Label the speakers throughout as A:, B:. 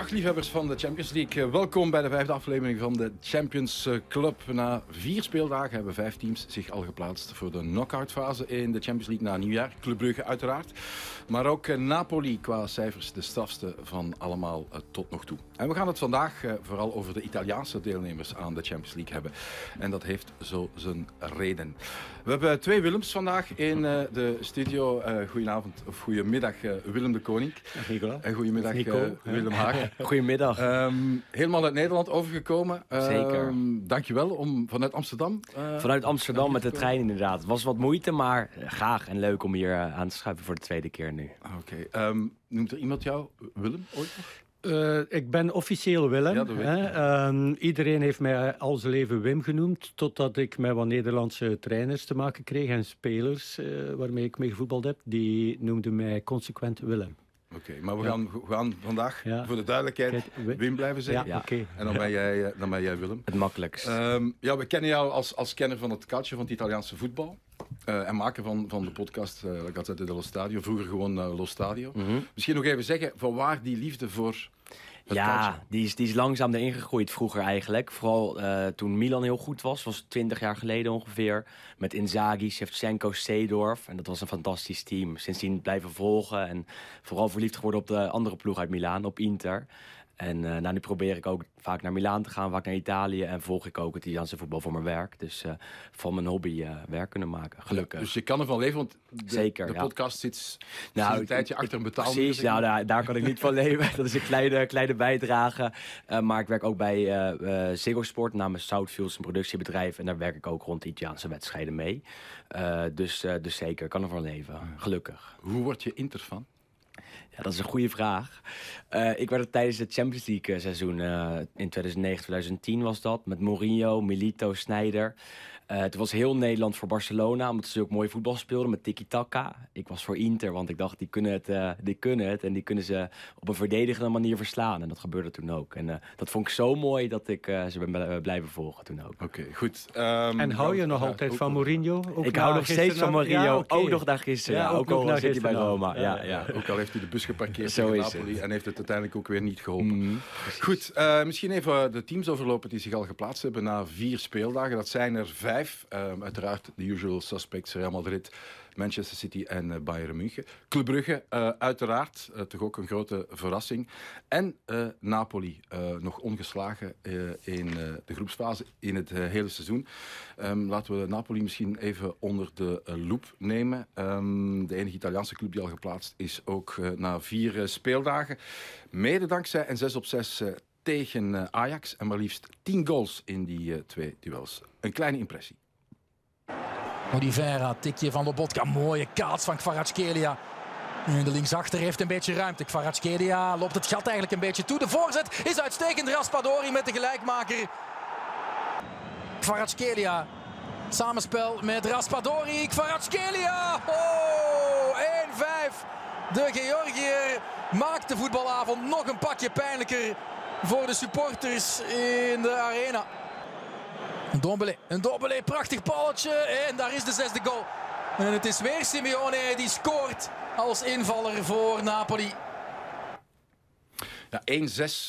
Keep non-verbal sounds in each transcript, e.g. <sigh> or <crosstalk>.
A: Dag liefhebbers van de Champions League. Eh, welkom bij de vijfde aflevering van de Champions eh, Club. Na vier speeldagen hebben vijf teams zich al geplaatst voor de knock-out fase in de Champions League na nieuwjaar. Club Brugge uiteraard. Maar ook eh, Napoli qua cijfers de strafste van allemaal tot nog toe. En we gaan het vandaag vooral over de Italiaanse deelnemers aan de Champions League hebben. En dat heeft zo zijn reden. We hebben twee Willems vandaag in de studio. Goedenavond of goedemiddag Willem de Koning.
B: Nicola.
A: En goedemiddag Willem Haag. <laughs>
B: Goedemiddag.
A: Um, helemaal uit Nederland overgekomen.
B: Um, Zeker.
A: Dankjewel om vanuit Amsterdam.
B: Uh, vanuit Amsterdam met de trein inderdaad. Het was wat moeite, maar graag en leuk om hier uh, aan te schuiven voor de tweede keer nu.
A: Oké. Okay. Um, noemt er iemand jou Willem ooit nog?
C: Uh, ik ben officieel Willem. Ja, uh, iedereen heeft mij al zijn leven Wim genoemd, totdat ik met wat Nederlandse trainers te maken kreeg en spelers uh, waarmee ik mee gevoetbald heb. Die noemden mij consequent Willem.
A: Oké, maar we, gaan, we gaan vandaag voor de duidelijkheid Wim blijven zeggen.
B: Ja, oké.
A: En dan ben, jij, eh, dan ben jij Willem.
B: Het makkelijkst.
A: Um, ja, we kennen jou als, als kenner van het culture van het Italiaanse voetbal. Uh, en maken van, van de podcast uh, La Gazzetta dello Stadio. Vroeger gewoon uh, Lo Stadio. Mm -hmm. Misschien nog even zeggen, van waar die liefde voor
B: ja, die is, die is langzaam erin gegroeid vroeger eigenlijk. Vooral uh, toen Milan heel goed was, was 20 jaar geleden ongeveer. Met Inzaghi, Shevchenko, Seedorf. En dat was een fantastisch team. Sindsdien blijven volgen en vooral verliefd geworden op de andere ploeg uit Milaan, op Inter. En uh, nou, nu probeer ik ook vaak naar Milaan te gaan, vaak naar Italië. En volg ik ook het Italiaanse voetbal voor mijn werk. Dus uh, van mijn hobby uh, werk kunnen maken, gelukkig.
A: dus je kan ervan leven, want de, Zeker, de podcast zit nou, een tijdje achter een betaalmuur.
B: Precies, nou, daar, daar, kan ik niet van leven. <laughs> Dat is een kleine, kleine bijdrage. maar ik werk ook bij uh, Ziggo Sport, namens Southfields, een productiebedrijf. En daar werk ik ook rond de Italiaanse wedstrijden mee. dus, dus zeker, kan ervan leven, gelukkig.
A: Hoe word je Inter van?
B: Ja, dat is een goede vraag. Uh, ik werd er tijdens het Champions League eh, seizoen uh, in 2009-2010 was dat. Met Mourinho, Milito, Sneijder. Uh, het was heel Nederland voor Barcelona, omdat ze ook mooi voetbal speelden met tiki-taka. Ik was voor Inter, want ik dacht, die kunnen, het, uh, die kunnen het. En die kunnen ze op een verdedigende manier verslaan. En dat gebeurde toen ook. En uh, dat vond ik zo mooi dat ik ze ben blijven volgen toen ook.
A: Oké, goed.
C: Um, en hou je nog altijd van Mourinho?
B: Ook ik hou nog steeds van Mourinho. Ja, okay. Ook nog naar gisteren. Ja, ook, ook al zit hij bij Roma. Ja, ja.
A: Ook al heeft hij de bus geparkeerd in Napoli. En heeft het uiteindelijk ook weer niet geholpen. Mm -hmm. Goed, misschien even de teams overlopen die zich al geplaatst hebben na vier speeldagen. Dat zijn er vijf. Um, uiteraard de usual suspects, Real Madrid, Manchester City en uh, Bayern München. Club Brugge, uh, uiteraard, uh, toch ook een grote verrassing. En Napoli, nog ongeslagen in de groepsfase in het hele seizoen. Um, laten we Napoli misschien even onder de loep nemen. Um, de enige Italiaanse club die al geplaatst is, ook na vier speeldagen. Mede dankzij en 6 op 6 tegen Ajax. En maar liefst 10 goals in die twee duels. Een kleine impressie.
D: Oliveira, tikje van de Botka. Mooie kaats van Kvaratskhelia. En de linksachter heeft een beetje ruimte. Kvaratskhelia loopt het gat eigenlijk een beetje toe. De voorzet is uitstekend. Raspadori met de gelijkmaker. Kvaratskhelia. Samenspel met Raspadori. Kvaratskhelia. Oh, 1-5. De Georgiër maakt de voetbalavond nog een pakje pijnlijker voor de supporters in de arena. Een Dombele, een Dombele, prachtig balletje. En daar is de zesde goal. En het is weer Simeone die scoort als invaller voor Napoli.
A: Ja,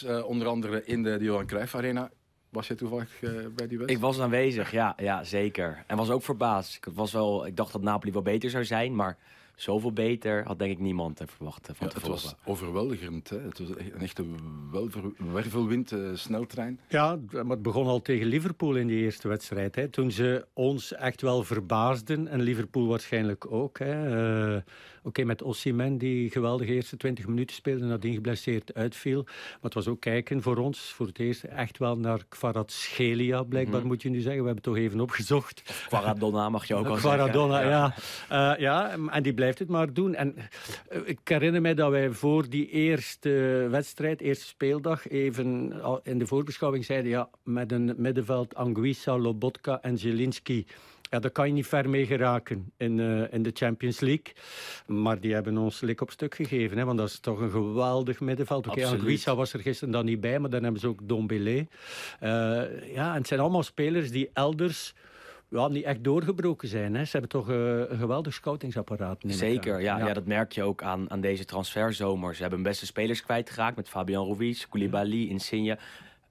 A: 1-6 uh, onder andere in de Johan Cruijff Arena. Was jij toevallig uh, bij die wedstrijd?
B: Ik was aanwezig, ja, ja, zeker. En was ook verbaasd. Ik, was wel, ik dacht dat Napoli wel beter zou zijn, maar zoveel beter had denk ik niemand verwacht van ja,
A: Het was overweldigend. Hè? Het was een echte wervelwind, uh, sneltrein.
C: Ja, maar het begon al tegen Liverpool in die eerste wedstrijd. Hè? Toen ze ons echt wel verbaasden. En Liverpool waarschijnlijk ook. Uh, Oké, okay, met Osimhen die geweldige eerste 20 minuten speelde. Nadien geblesseerd uitviel. Maar het was ook kijken voor ons. Voor het eerst echt wel naar Kvaratskhelia blijkbaar mm -hmm. moet je nu zeggen. We hebben het toch even opgezocht.
B: Of Quaradonna mag je ook al
C: Quaradonna, zeggen. ja. ja. Uh, ja. En die blijft het maar doen. En eh, ik herinner mij dat wij voor die eerste wedstrijd, eerste speeldag, even in de voorbeschouwing zeiden, ja, met een middenveld Anguissa, Lobotka en Zielinski. Ja, daar kan je niet ver mee geraken in, uh, in de Champions League. Maar die hebben ons lik op stuk gegeven. Hè, want dat is toch een geweldig middenveld. Oké, okay, Anguissa was er gisteren dan niet bij, maar dan hebben ze ook Dombele. Uh, ja, en het zijn allemaal spelers die elders ja, niet echt doorgebroken zijn. Hè. Ze hebben toch een geweldig scoutingsapparaat.
B: Zeker, ja, ja. dat merk je ook aan, aan deze transferzomer. Ze hebben beste spelers kwijtgeraakt met Fabian Ruiz, Koulibaly, Insigne.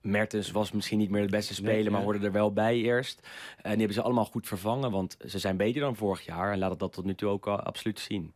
B: Mertens was misschien niet meer de beste speler, maar hoorde er wel bij eerst. En die hebben ze allemaal goed vervangen, want ze zijn beter dan vorig jaar. En laat dat tot nu toe ook uh, absoluut zien.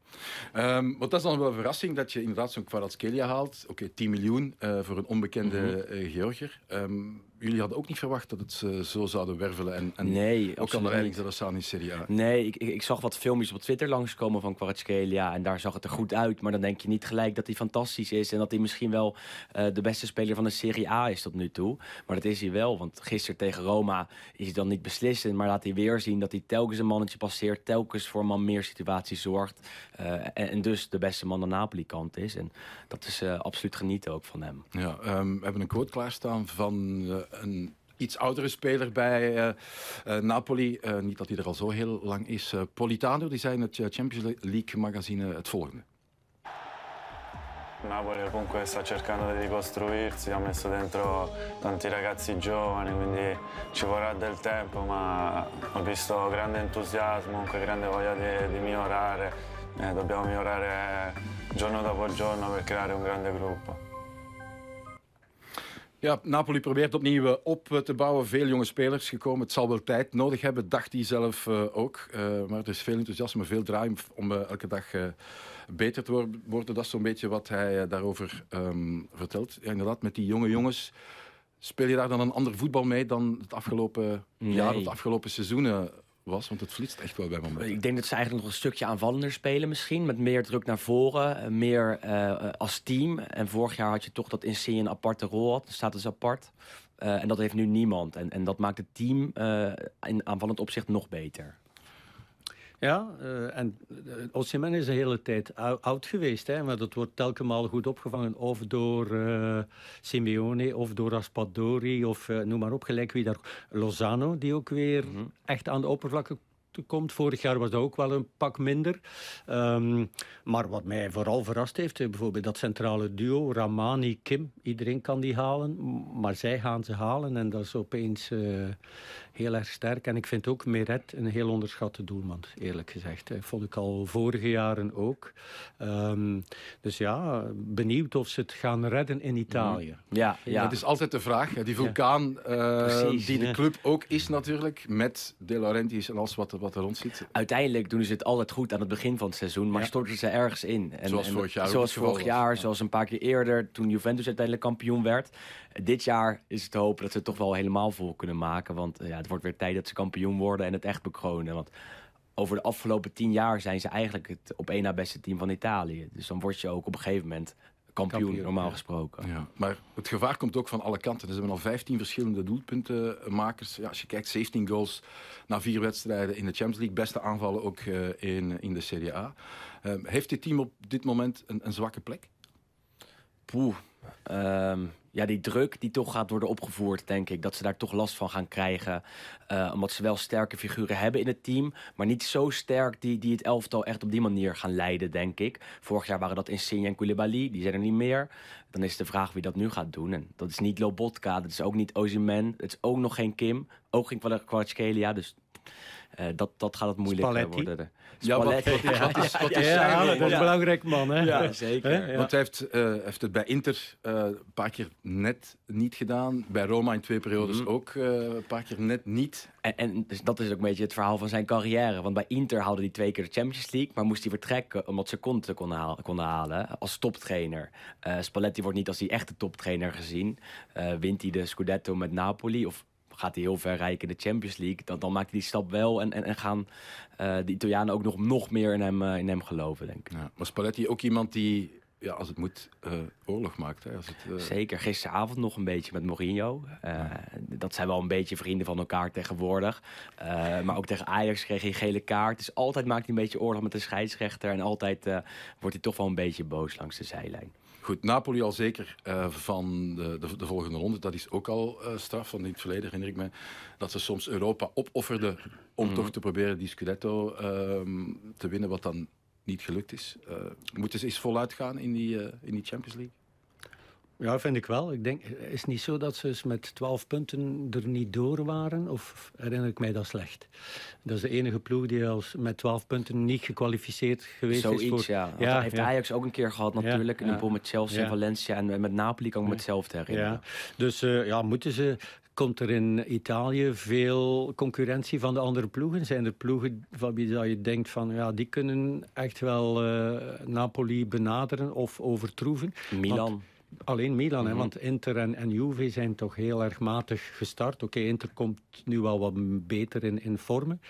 A: Um, want dat is dan wel een verrassing dat je inderdaad zo'n Kvaratskhelia haalt. Oké, 10 miljoen uh, voor een onbekende mm -hmm. Georgiër. Um, jullie hadden ook niet verwacht dat het ze zo zouden wervelen. En, en
B: nee,
A: ook aan de leiding dat staan in Serie A.
B: Nee, ik, ik, ik, zag wat filmpjes op Twitter langskomen van Kvaratskhelia. En daar zag het er goed uit. Maar dan denk je niet gelijk dat hij fantastisch is. En dat hij misschien wel uh, de beste speler van de Serie A is tot nu toe. Maar dat is hij wel. Want gisteren tegen Roma is hij dan niet beslissend. Maar laat hij weer zien dat hij telkens een mannetje passeert. Telkens voor een man meer situaties zorgt. Uh, en, en, dus de beste man aan Napoli-kant is. En dat is uh, absoluut genieten ook van hem.
A: Ja, um, we hebben een quote klaarstaan van een iets oudere speler bij uh, uh, Napoli. Uh, niet dat hij er al zo heel lang is. Politano, die zei in het Champions League magazine het volgende.
E: Napoli comunque sta cercando di ricostruirsi, ha messo dentro tanti ragazzi giovani, quindi ci vorrà del tempo, ma ho visto grande entusiasmo, comunque grande voglia di, di migliorare. Eh, dobbiamo migliorare giorno dopo giorno per creare un grande gruppo.
A: Ja, Napoli probeert opnieuw op te bouwen. Veel jonge spelers gekomen. Het zal wel tijd nodig hebben, dacht hij zelf uh, ook. Maar er is veel enthousiasme, veel draai om elke dag beter te worden. Dat is zo'n beetje wat hij daarover um, vertelt. Ja, inderdaad, met die jonge jongens. Speel je daar dan een ander voetbal mee dan het afgelopen nee. jaar, het afgelopen seizoenen? Was? Want het flitst echt wel bij momenten.
B: Ik denk dat ze eigenlijk nog een stukje aanvallender spelen misschien. Met meer druk naar voren, meer uh, als team. En vorig jaar had je toch dat Insigne een aparte rol had. staat dus apart. Uh, en dat heeft nu niemand. En, en dat maakt het team uh, in aanvallend opzicht nog beter.
C: Ja, uh, en uh, Osimhen is de hele tijd oud geweest. Hè, maar dat wordt telkens goed opgevangen. Of door uh, Simeone, of door Raspadori, of noem maar op, gelijk wie daar... Lozano, die ook weer mm -hmm. echt aan de oppervlakte komt. Vorig jaar was dat ook wel een pak minder. Um, maar wat mij vooral verrast heeft, bijvoorbeeld dat centrale duo, Ramani, Kim. Iedereen kan die halen, maar zij gaan ze halen. En dat is opeens uh, heel erg sterk. En ik vind ook Meret een heel onderschatte doelman, eerlijk gezegd. Dat vond ik al vorige jaren ook. Um, dus ja, benieuwd of ze het gaan redden in Italië.
B: Mm. Ja, ja.
A: Dat is altijd de vraag. Die vulkaan, ja. uh, die de club ook is natuurlijk, met De Laurentiis en alles wat er wat er rond zit.
B: Uiteindelijk doen ze het altijd goed aan het begin van het seizoen, maar ja. storten ze ergens in.
A: En, zoals vorig jaar.
B: Zoals vorig jaar, ja. zoals een paar keer eerder, toen Juventus uiteindelijk kampioen werd. Dit jaar is het te hopen dat ze het toch wel helemaal vol kunnen maken. Want ja, het wordt weer tijd dat ze kampioen worden en het echt bekronen. Want over de afgelopen tien jaar zijn ze eigenlijk het op één na beste team van Italië. Dus dan word je ook op een gegeven moment kampioen, kampioen normaal
A: ja.
B: gesproken.
A: Ja, maar het gevaar komt ook van alle kanten. Dus we hebben al 15 verschillende doelpuntenmakers. Ja, als je kijkt, 17 goals na vier wedstrijden in de Champions League. Beste aanvallen ook uh, in, in de Serie A. Uh, heeft dit team op dit moment een, een zwakke plek?
B: Poeh. Um, ja, die druk die toch gaat worden opgevoerd, denk ik. Dat ze daar toch last van gaan krijgen. Uh, omdat ze wel sterke figuren hebben in het team. Maar niet zo sterk die, die het elftal echt op die manier gaan leiden, denk ik. Vorig jaar waren dat Insigne en Koulibaly. Die zijn er niet meer. Dan is de vraag wie dat nu gaat doen. En dat is niet Lobotka. Dat is ook niet Ozyman. Het is ook nog geen Kim. Ook geen Kvaratskhelia. Dus uh, dat, dat gaat het moeilijk
C: Spalletti.
B: worden.
A: Ja, wat, wat, is, wat is, wat is
C: ja,
A: zijn
C: ja, dat is een belangrijk man. Hè?
B: Ja, <laughs> zeker.
A: Ja. Want hij heeft, uh, heeft het bij Inter uh, een paar keer net niet gedaan. Bij Roma in twee periodes mm. ook uh, een paar keer net niet.
B: En, en dus dat is ook een beetje het verhaal van zijn carrière. Want bij Inter haalde hij twee keer de Champions League. Maar moest hij vertrekken omdat ze konten konden halen, konden halen als toptrainer. Spalletti wordt niet als die echte toptrainer gezien. wint hij de Scudetto met Napoli of gaat hij heel ver rijken in de Champions League, dan, dan maakt hij die stap wel en, en, en gaan uh, de Italianen ook nog, nog meer in hem, uh, in hem geloven, denk ik.
A: Ja, maar Spalletti ook iemand die, ja, als het moet, uh, oorlog maakt. Hè? Als het,
B: Zeker, gisteravond nog een beetje met Mourinho. Ja. Dat zijn wel een beetje vrienden van elkaar tegenwoordig. maar ook tegen Ajax kreeg hij gele kaart. Dus altijd maakt hij een beetje oorlog met de scheidsrechter. En altijd wordt hij toch wel een beetje boos langs de zijlijn.
A: Goed, Napoli al zeker uh, van de, de, de, volgende ronde. Dat is ook al uh, straf. Want in het verleden herinner ik me dat ze soms Europa opofferden om mm. toch te proberen die Scudetto uh, te winnen, wat dan niet gelukt is. moeten ze eens voluit gaan in die, in die Champions League?
C: Ja, vind ik wel. Ik denk, is het niet zo dat ze met 12 punten er niet door waren? Of herinner ik mij dat slecht? Dat is de enige ploeg die als met 12 punten niet gekwalificeerd geweest
B: Zoiets,
C: is. Voor...
B: ja. ja heeft Ajax ook een keer gehad natuurlijk.
C: Ja,
B: in de pool met Chelsea en Valencia. En met Napoli kan ik me hetzelfde herinneren.
C: Ja. Dus uh, ja, moeten ze Komt er in Italië veel concurrentie van de andere ploegen? Zijn er ploegen van wie je denkt van ja, die kunnen echt wel uh, Napoli benaderen of overtroeven?
B: Milan. Want
C: Alleen Milan, mm -hmm. hè, want Inter en, en Juve zijn toch heel erg matig gestart. Oké, okay, Inter komt nu wel wat beter in, in vormen.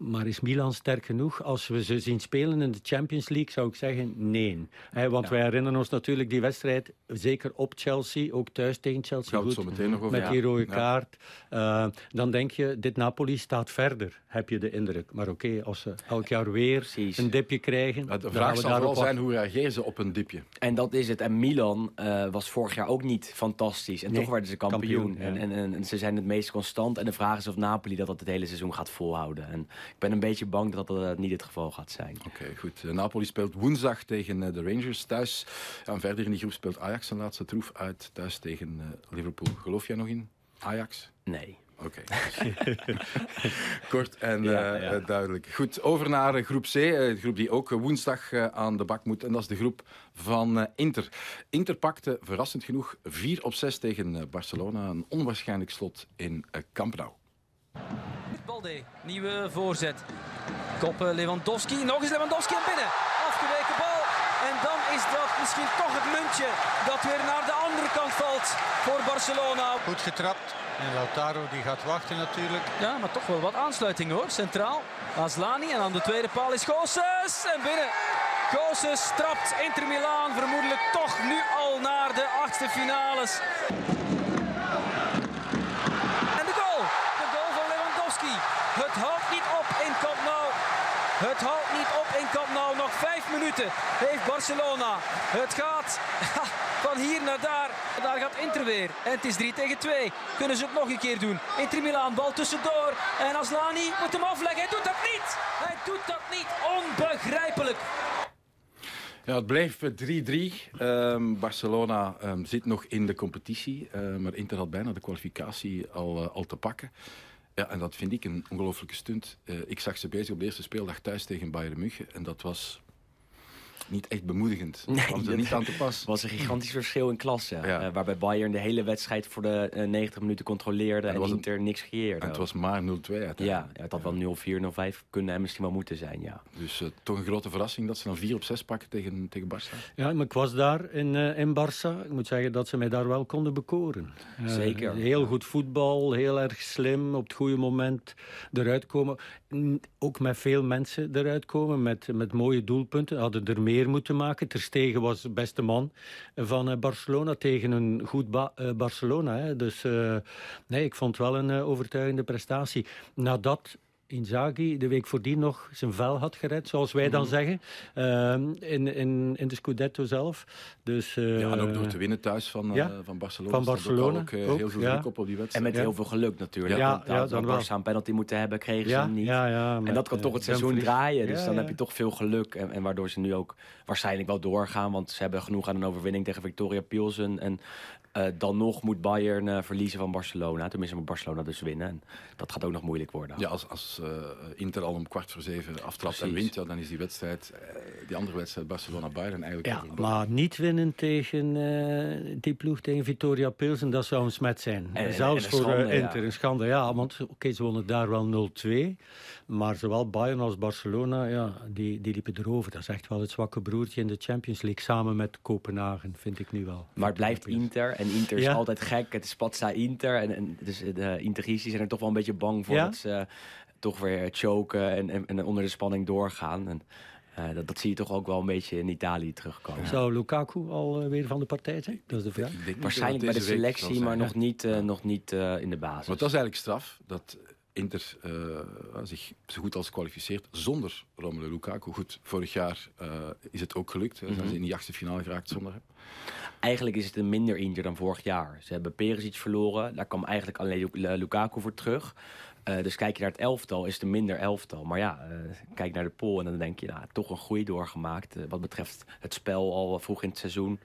C: Maar is Milan sterk genoeg? Als we ze zien spelen in de Champions League, zou ik zeggen nee. He, want ja. wij herinneren ons natuurlijk die wedstrijd, zeker op Chelsea, ook thuis tegen Chelsea.
A: Goed, zo meteen nog over,
C: met die rode ja. kaart. Uh, dan denk je, dit Napoli staat verder, heb je de indruk. Maar oké, okay, als ze elk jaar weer Precies. een dipje krijgen...
A: Maar de vraag zal wel zijn, hoe reageren ze op een dipje?
B: En dat is het. En Milan uh, was vorig jaar ook niet fantastisch. En nee, toch werden ze kampioen. kampioen en, en, en, en, ze zijn het meest constant. En de vraag is of Napoli dat dat het hele seizoen gaat volhouden. En ik ben een beetje bang dat dat niet het geval gaat zijn.
A: Oké, okay, goed. Napoli speelt woensdag tegen de Rangers thuis. En verder in die groep speelt Ajax zijn laatste troef uit thuis tegen uh, Liverpool. Geloof jij nog in Ajax?
B: Nee.
A: Oké. Okay. <laughs> Kort en ja, uh, duidelijk. Goed, over naar groep C. de groep die ook woensdag aan de bak moet. En dat is de groep van Inter. Inter pakte verrassend genoeg 4 op 6 tegen Barcelona. Een onwaarschijnlijk slot in Camp Nou.
F: Balde, nieuwe voorzet. Koppen Lewandowski, nog eens Lewandowski en binnen. Afgeweken bal. En dan is dat misschien toch het muntje dat weer naar de andere kant valt voor Barcelona.
G: Goed getrapt. En Lautaro die gaat wachten natuurlijk.
F: Ja, maar toch wel wat aansluiting hoor. Centraal. Aslani en aan de tweede paal is Goossens. En binnen. Goossens trapt Inter Milaan vermoedelijk toch nu al naar de achtste finales. Het houdt niet op in Camp Nou. Het houdt niet op in Camp Nou. Nog vijf heeft Barcelona. Het gaat <laughs> van hier naar daar. Daar gaat Inter weer. En het is 3 tegen 2. Kunnen ze het nog een keer doen. Inter Milaan, bal tussendoor. En Aslani moet hem afleggen. Hij doet dat niet. Hij doet dat niet. Onbegrijpelijk.
A: Ja, het bleef 3-3. Um, Barcelona um, zit nog in de competitie. Uh, maar Inter had bijna de kwalificatie al, uh, al te pakken. Ja, en dat vind ik een ongelofelijke stunt. Uh, ik zag ze bezig op de eerste speeldag thuis tegen Bayern München. En dat was niet echt bemoedigend.
B: Nee,
A: was er niet aan te pas.
B: was een gigantisch verschil in klasse. Ja. Uh, waarbij Bayern de hele wedstrijd voor de uh, 90 minuten controleerde en, en Inter een, niks creëerde.
A: En het was maar 0-2 uiteindelijk.
B: Ja, ja, het had wel 0-4, 0-5 kunnen en misschien wel moeten zijn, ja.
A: Dus uh, toch een grote verrassing dat ze dan 4 op 6 pakken tegen, tegen Barça.
C: Ja, maar ik was daar in, in Barça. Ik moet zeggen dat ze mij daar wel konden bekoren.
B: Zeker.
C: Heel goed voetbal, heel erg slim, op het goede moment eruit komen. Ook met veel mensen eruit komen, met, met mooie doelpunten. Hadden er meer moeten maken. Ter Stegen was de beste man van Barcelona tegen een goed uh, Barcelona. Hè. Dus uh, nee, ik vond wel een overtuigende prestatie. Nadat Inzaghi de week voordien nog zijn vel had gered, zoals wij dan mm. zeggen, uh, in, in, in de Scudetto zelf. Dus, uh,
A: ja, en ook door te winnen thuis van, ja, uh, van Barcelona.
C: Van Barcelona.
A: Ook, ook, heel veel druk op op die wedstrijd.
B: En met
A: ja.
B: heel veel geluk natuurlijk. Ja, ja, dan Barça een penalty moeten hebben, kregen ze hem niet.
C: Ja, ja,
B: en dat kan toch het seizoen draaien. Dus dan heb je toch veel geluk. En, en, waardoor ze nu ook waarschijnlijk wel doorgaan. Want ze hebben genoeg aan een overwinning tegen Victoria Pilsen. En uh, dan nog moet Bayern uh, verliezen van Barcelona. Tenminste moet Barcelona dus winnen. En dat gaat ook nog moeilijk worden.
A: Ja, als, als uh, Inter al om kwart voor zeven aftrapt Precies. en wint... Ja, dan is die wedstrijd, die andere wedstrijd Barcelona-Bayern eigenlijk...
C: Ja, maar niet winnen tegen die ploeg, tegen Victoria Pilsen... dat zou een smet zijn.
B: En,
C: Zelfs
B: en
C: voor
B: schande,
C: Inter. Een schande, ja. Want oké, okay, ze wonnen daar wel 0-2. Maar zowel Bayern als Barcelona, ja, die, die liepen erover. Dat is echt wel het zwakke broertje in de Champions League. Samen met Kopenhagen, vind ik nu wel.
B: Maar het blijft Inter... En Inter is ja. altijd gek. Het is Spatsa Inter. En, en dus de Interisten zijn er toch wel een beetje bang voor ja? dat ze toch weer choken en, en, en, onder de spanning doorgaan. En, uh, dat, dat, zie je toch ook wel een beetje in Italië terugkomen.
C: Zou Lukaku al uh, weer van de partij zijn? Dat is de vraag.
B: Waarschijnlijk bij de selectie, maar nog niet, uh, nog niet in de basis.
A: Maar dat is eigenlijk straf. Dat Inter zich zo goed als kwalificeert zonder Romelu Lukaku. Goed, vorig jaar is het ook gelukt. Mm -hmm. Zijn ze in die achtste finale geraakt zonder hem.
B: Eigenlijk is het een minder Inter dan vorig jaar. Ze hebben Perisic verloren. Daar kwam eigenlijk alleen Lukaku voor terug. Uh, dus kijk je naar het elftal, is het een minder elftal. Maar ja, uh, kijk naar de pool en dan denk je, nou, toch een groei doorgemaakt. Uh, wat betreft het spel al vroeg in het seizoen.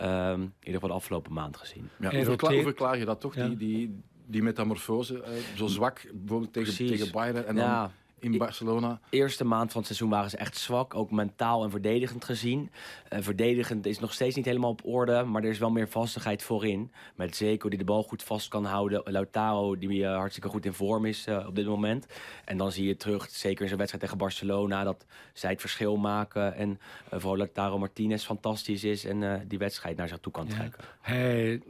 B: Um, in ieder geval de afgelopen maand gezien.
A: Ja, hoe, verklaar, verklaar, je dat toch, die, die, die metamorfose? Uh, zo zwak, bijvoorbeeld tegen, tegen Bayern en dan in Barcelona.
B: De eerste maand van het seizoen waren ze echt zwak, ook mentaal en verdedigend gezien. Uh, verdedigend is nog steeds niet helemaal op orde, maar er is wel meer vastigheid voorin. Met Zeko die de bal goed vast kan houden, Lautaro die uh, hartstikke goed in vorm is uh, op dit moment. En dan zie je terug, zeker in zijn wedstrijd tegen Barcelona, dat zij het verschil maken. En vooral Lautaro Martinez fantastisch is en die wedstrijd naar zich toe kan trekken.
C: Ja, hij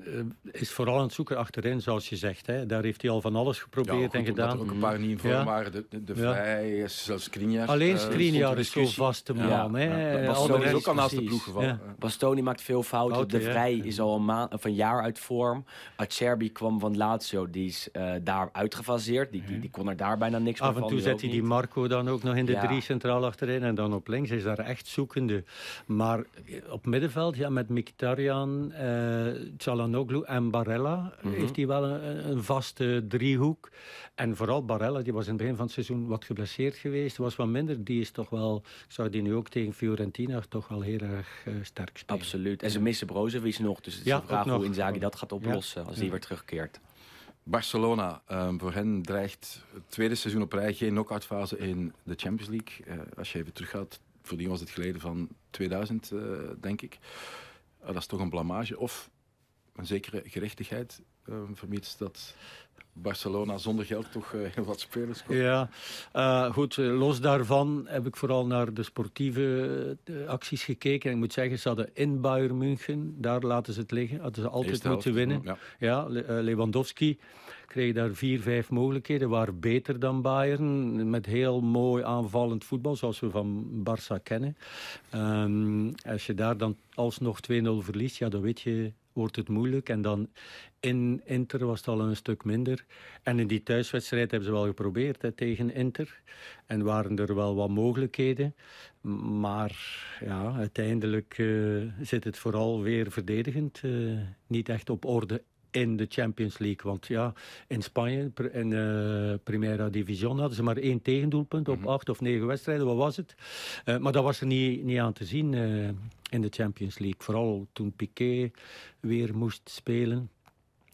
C: is vooral aan het zoeken achterin, zoals je zegt. Hè. Daar heeft hij al van alles geprobeerd ja, goed, en gedaan.
A: er ook een paar niet in vorm waren. De, de, de hij zelfs Skriniar.
C: Alleen eh, Skriniar is zo'n vaste man. Hè?
A: Bastoni is ook al naast de ploeg gevallen.
B: Bastoni maakt veel fouten. de Vrij is al een, maand, of een jaar uit vorm. Acerbi kwam van Lazio. Die is uh, daar uitgefaseerd. Die, die, die, kon er daar bijna niks
C: meer
B: van.
C: Af en toe zet hij die Marco dan ook nog in de drie centraal achterin. En dan op links is daar echt zoekende. Maar op middenveld, ja, met Mkhitaryan, uh, Çalhanoğlu en Barella... Mhm. heeft hij wel een, een vaste driehoek. En vooral Barella, die was in het begin van het seizoen wat geblesseerd geweest. Was wat minder. Die is toch wel, zou die nu ook tegen Fiorentina toch wel heel erg uh, sterk spelen.
B: Absoluut. En ze missen Brozovic nog. Dus het is ja, de vraag hoe Inzaghi dat gaat oplossen als hij weer terugkeert.
A: Barcelona, um, voor hen dreigt het tweede seizoen op rij geen knock-outfase in de Champions League. Uh, als je even teruggaat, voor die was het geleden van 2000, uh, eh, denk ik. Uh, dat is toch een blamage. Of een zekere gerechtigheid, vermits dat Barcelona zonder geld toch uh, heel wat spelers
C: komt. Ja, uh, goed, eh, los daarvan heb ik vooral naar de sportieve acties gekeken. En ik moet zeggen, ze hadden in Bayern München, daar laten ze het liggen. Hadden ze altijd moeten winnen. Ja, ja Lewandowski kreeg daar vier, vijf mogelijkheden. Waren beter dan Bayern. Met heel mooi aanvallend voetbal, zoals we van Barça kennen. Um, als je daar dan alsnog 2-0 verliest, ja, dan weet je wordt het moeilijk. En dan in Inter was het al een stuk minder. En in die thuiswedstrijd hebben ze wel geprobeerd hè, tegen Inter. En waren er wel wat mogelijkheden. Maar ja, uiteindelijk uh, zit het vooral weer verdedigend. Uh, niet echt op orde in de Champions League. Want ja, in Spanje, in uh, Primera Division, hadden ze maar één tegendoelpunt op mm -hmm. acht of negen wedstrijden. Wat was het? Uh, maar dat was er niet, niet aan te zien uh, in de Champions League. Vooral toen Piqué weer moest spelen.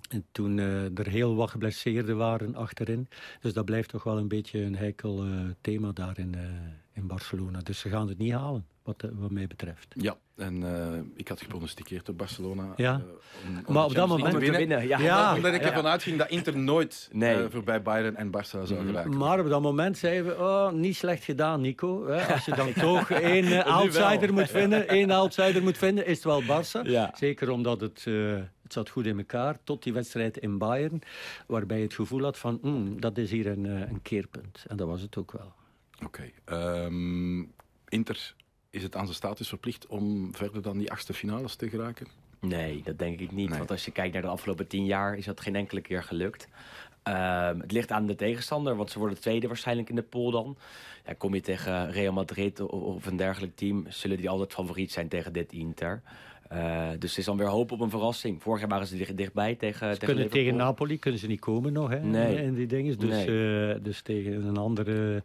C: En toen er heel wat geblesseerden waren achterin. Dus dat blijft toch wel een beetje een heikel thema daar in, in Barcelona. Dus ze gaan het niet halen, wat, wat mij betreft.
A: Ja, en uh, ik had gepronosticeerd op Barcelona.
C: Ja. Uh, om, om maar op dat moment
A: te winnen. winnen. Ja. ja. Omdat ik ervan uitging dat Inter nooit nee. uh, voorbij Bayern en Barça zou mm. geraken.
C: Maar op dat moment zeiden we, oh, niet slecht gedaan, Nico. Als je dan <laughs> toch één outsider moet vinden, <laughs> één outsider moet vinden, is het wel Barça. Ja. Zeker omdat het, het zat goed in elkaar, tot die wedstrijd in Bayern, waarbij je het gevoel had van, mm, dat is hier een, een keerpunt. En dat was het ook wel.
A: Oké. Okay. Um, Inter, is het aan zijn status verplicht om verder dan die achtste finales te geraken?
B: Nee, dat denk ik niet. Nee. Want als je kijkt naar de afgelopen tien jaar, is dat geen enkele keer gelukt. Um, het ligt aan de tegenstander, want ze worden tweede waarschijnlijk in de pool dan. Ja, kom je tegen Real Madrid of een dergelijk team, zullen die altijd favoriet zijn tegen dit Inter. Uh, dus het is dan weer hoop op een verrassing. Vorig jaar waren ze dicht, dichtbij tegen,
C: ze tegen kunnen Tegen Napoli kunnen ze niet komen nog, hè? Nee. En die dingen. Dus, nee. uh, dus tegen een andere...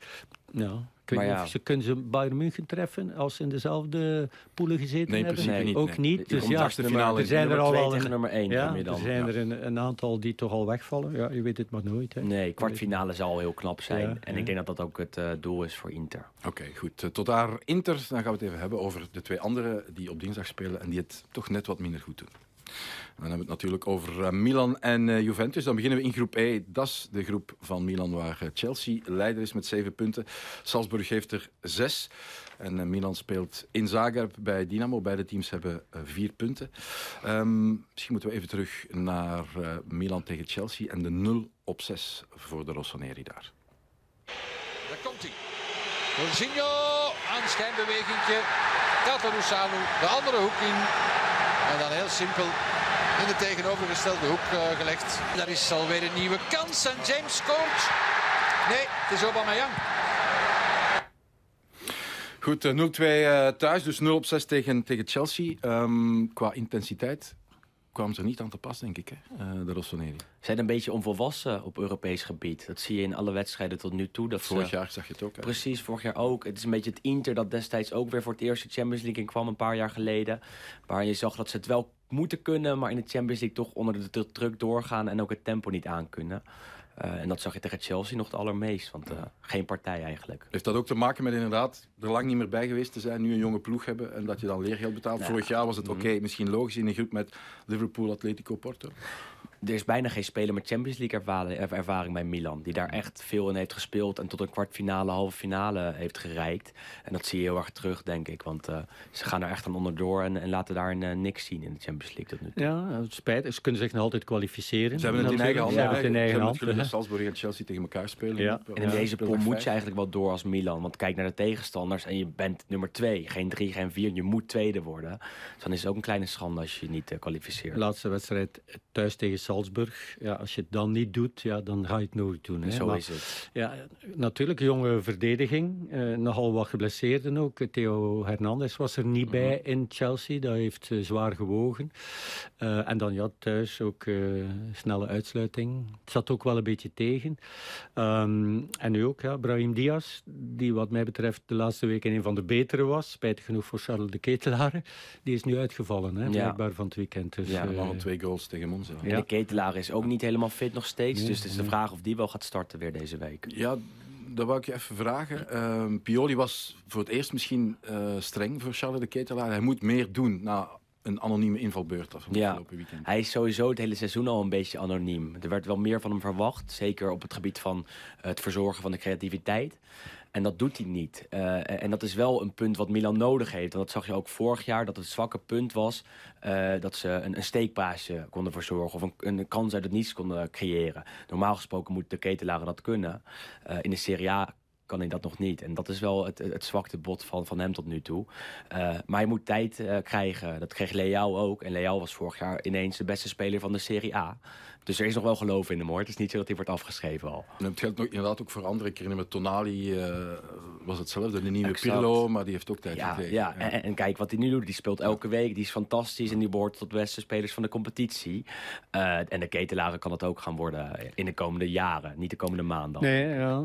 C: Ja, Kun je, ja. ze, kunnen ze Bayern München treffen als ze in dezelfde poelen gezeten
A: nee,
C: hebben?
A: Nee, niet.
C: Ook
A: nee.
C: niet. Dus ja,
A: finale
C: er zijn er al wel
B: een, nummer 1.
C: Ja, er zijn er een, een, aantal die toch al wegvallen. Ja, je weet het maar nooit. Hè.
B: Nee, kwartfinale zal heel knap zijn. Ja, en ik denk dat dat ook het uh, doel is voor Inter.
A: Oké, okay, goed. Uh, tot daar Inter. Dan gaan we het even hebben over de twee anderen die op dinsdag spelen en die het toch net wat minder goed doen. Dan hebben we het natuurlijk over uh, Milan en uh, Juventus. Dan beginnen we in groep E. Dat is de groep van Milan waar uh, Chelsea leider is met zeven punten. Salzburg heeft er zes. En Milan speelt in Zagreb bij Dynamo. Beide teams hebben vier punten. Um, misschien moeten we even terug naar Milan tegen Chelsea. En de 0 op 6 voor de Rossoneri daar.
H: Daar komt hij. Jorginho aan schijnbewegingje. Tatarusanu de andere hoek in. En dan heel simpel in de tegenovergestelde hoek uh, gelegd. Daar is alweer een nieuwe kans en James scoort. Nee, het is Aubameyang.
A: Goed, 0-2 uh, thuis, dus 0 op 6 tegen, tegen Chelsea. Um, qua intensiteit kwam ze er niet aan te pas, denk ik, hè, uh, de Rossoneri.
B: Zijn een beetje onvolwassen op Europees gebied. Dat zie je in alle wedstrijden tot nu toe. Dat
A: vorig jaar zag je het ook. Hè?
B: Precies, vorig jaar ook. Het is een beetje het Inter dat destijds ook weer voor het eerste Champions League in kwam, een paar jaar geleden. Waar je zag dat ze het wel moeten kunnen, maar in de Champions League toch onder de druk doorgaan en ook het tempo niet aankunnen. Uh, en dat zag je tegen Chelsea nog het allermeest, want uh, geen partij eigenlijk.
A: Heeft dat ook te maken met inderdaad er lang niet meer bij geweest te zijn, nu een jonge ploeg hebben en dat je dan leergeld betaalt? Ja. Vorig jaar was het oké, okay, misschien logisch in een groep met Liverpool, Atletico, Porto
B: er is bijna geen speler met Champions League ervaring, bij Milan. Die daar echt veel in heeft gespeeld en tot een kwartfinale, halve finale heeft gereikt. En dat zie je heel erg terug, denk ik. Want uh, ze gaan er echt aan onderdoor en, en laten daar uh, niks zien in de Champions League tot nu toe.
C: Ja, het spijt. Ze kunnen zich nog altijd kwalificeren.
A: Ze hebben het in eigen hand.
C: Ja, in eigen hand.
A: Ze hebben Salzburg en Chelsea tegen elkaar spelen.
B: Ja. En in deze pool moet je eigenlijk wel door als Milan. Want kijk naar de tegenstanders en je bent nummer twee. Geen drie, geen vier. Je moet tweede worden. Dus dan is het ook een kleine schande als je je niet uh, kwalificeert.
C: Laatste wedstrijd thuis tegen Salzburg. Ja, als je het dan niet doet, ja, dan ga je het nooit doen. Hè.
B: Zo is het.
C: Ja, natuurlijk, jonge verdediging. Uh, nogal wat geblesseerden ook. Theo Hernandez was er niet bij mhm. in Chelsea. Dat heeft uh, zwaar gewogen. Uh, en dan ja, thuis ook snelle uitsluiting. Het zat ook wel een beetje tegen. Um, en nu ook, ja, Brahim Diaz, die wat mij betreft de laatste weken een van de betere was. Spijtig genoeg voor Charles de Ketelaar. Die is nu uitgevallen, hè, blijkbaar van het weekend. Dus,
A: ja, maar twee goals tegen ons.
B: Ja. De Ketelaar is ook niet helemaal fit nog steeds. dus het is de vraag of die wel gaat starten weer deze week.
A: Ja, dat wou ik je even vragen. Uh, Pioli was voor het eerst misschien uh, streng voor Charles de Ketelaar. Hij moet meer doen na een anonieme invalbeurt af ja, weekend.
B: Hij is sowieso het hele seizoen al een beetje anoniem. Er werd wel meer van hem verwacht. Zeker op het gebied van het verzorgen van de creativiteit. En dat doet hij niet. Uh, en dat is wel een punt wat Milan nodig heeft. En dat zag je ook vorig jaar, dat het zwakke punt was... Uh, dat ze een, een steekpaasje konden verzorgen... of een, een, kans uit het niets konden creëren. Normaal gesproken moet de ketelaren dat kunnen. Uh, in de Serie A kan hij dat nog niet. En dat is wel het, het bot van, van hem tot nu toe. maar hij moet tijd krijgen. Dat kreeg Leao ook. En Leao was vorig jaar ineens de beste speler van de Serie A. Dus er is nog wel geloof in hem hoor. Het is niet zo dat hij wordt afgeschreven al.
A: En het geldt nog inderdaad ook voor andere keren. Met Tonali uh, was hetzelfde. De nieuwe exact. Pirlo, maar die heeft ook tijd
B: ja,
A: gekregen.
B: Ja, ja. En, en, kijk wat hij nu doet. Die speelt elke week. Die is fantastisch en die behoort tot de beste spelers van de competitie. Uh, en de ketelaren kan het ook gaan worden in de komende jaren. Niet de komende maanden.
C: Nee, ja,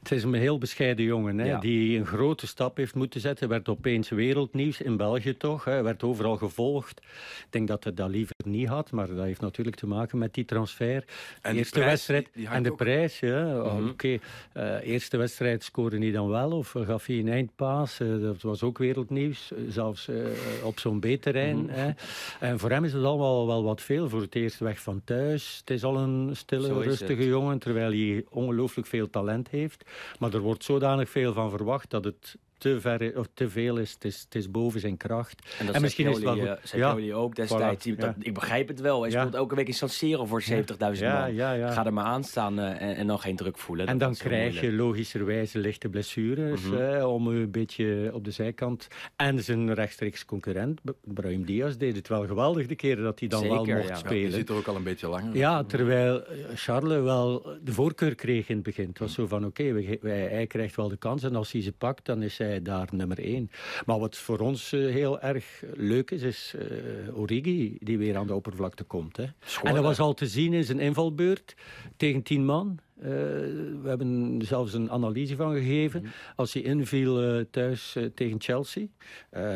C: het is een heel bescheiden jongen. Hè, Die een grote stap heeft moeten zetten. Werd opeens wereldnieuws in België toch. Hè. Werd overal gevolgd. Ik denk dat hij dat liever niet had. Maar dat heeft natuurlijk te maken met die transfer. En eerste prijs, wedstrijd en de prijs. Ja. Mm -hmm. Oké, okay. uh, eerste wedstrijd scoorde hij dan wel of gaf hij een eindpaas. Uh, dat was ook wereldnieuws, zelfs uh, op zo'n B-terrein. -hmm. En voor hem is het allemaal wel wat veel. Voor het eerst weg van thuis. Het is al een stille, rustige jongen, terwijl hij ongelooflijk veel talent heeft. Maar er wordt zodanig veel van verwacht dat het te, ver, of te veel is. Het, is. het is boven zijn kracht.
B: En, dat misschien is het wel goed. Uh, ja. jullie ook destijds. Voilà. Dat, ik begrijp het wel. Hij speelt elke week in San Siro voor 70.000 man. Ga er maar aan staan uh, en, en, dan geen druk voelen.
C: En dan krijg je logischerwijze lichte blessures mm -hmm. uh, om een beetje op de zijkant. En zijn rechtstreeks concurrent, Brahim Diaz, deed het wel geweldig de keren dat hij dan Zeker, wel mocht spelen. Ja,
A: zit er ook al een beetje langer.
C: Ja, terwijl Charles wel de voorkeur kreeg in het begin. Het was zo van, oké, okay, hij krijgt wel de kans en als hij ze pakt, dan is hij daar nummer één. Maar wat voor ons uh, heel erg leuk is, is uh, Origi die weer aan de oppervlakte komt. Hè. en dat was al te zien in zijn invalbeurt tegen tien man. Uh, we hebben zelfs een analyse van gegeven. Mm. Als hij inviel uh, thuis uh, tegen Chelsea,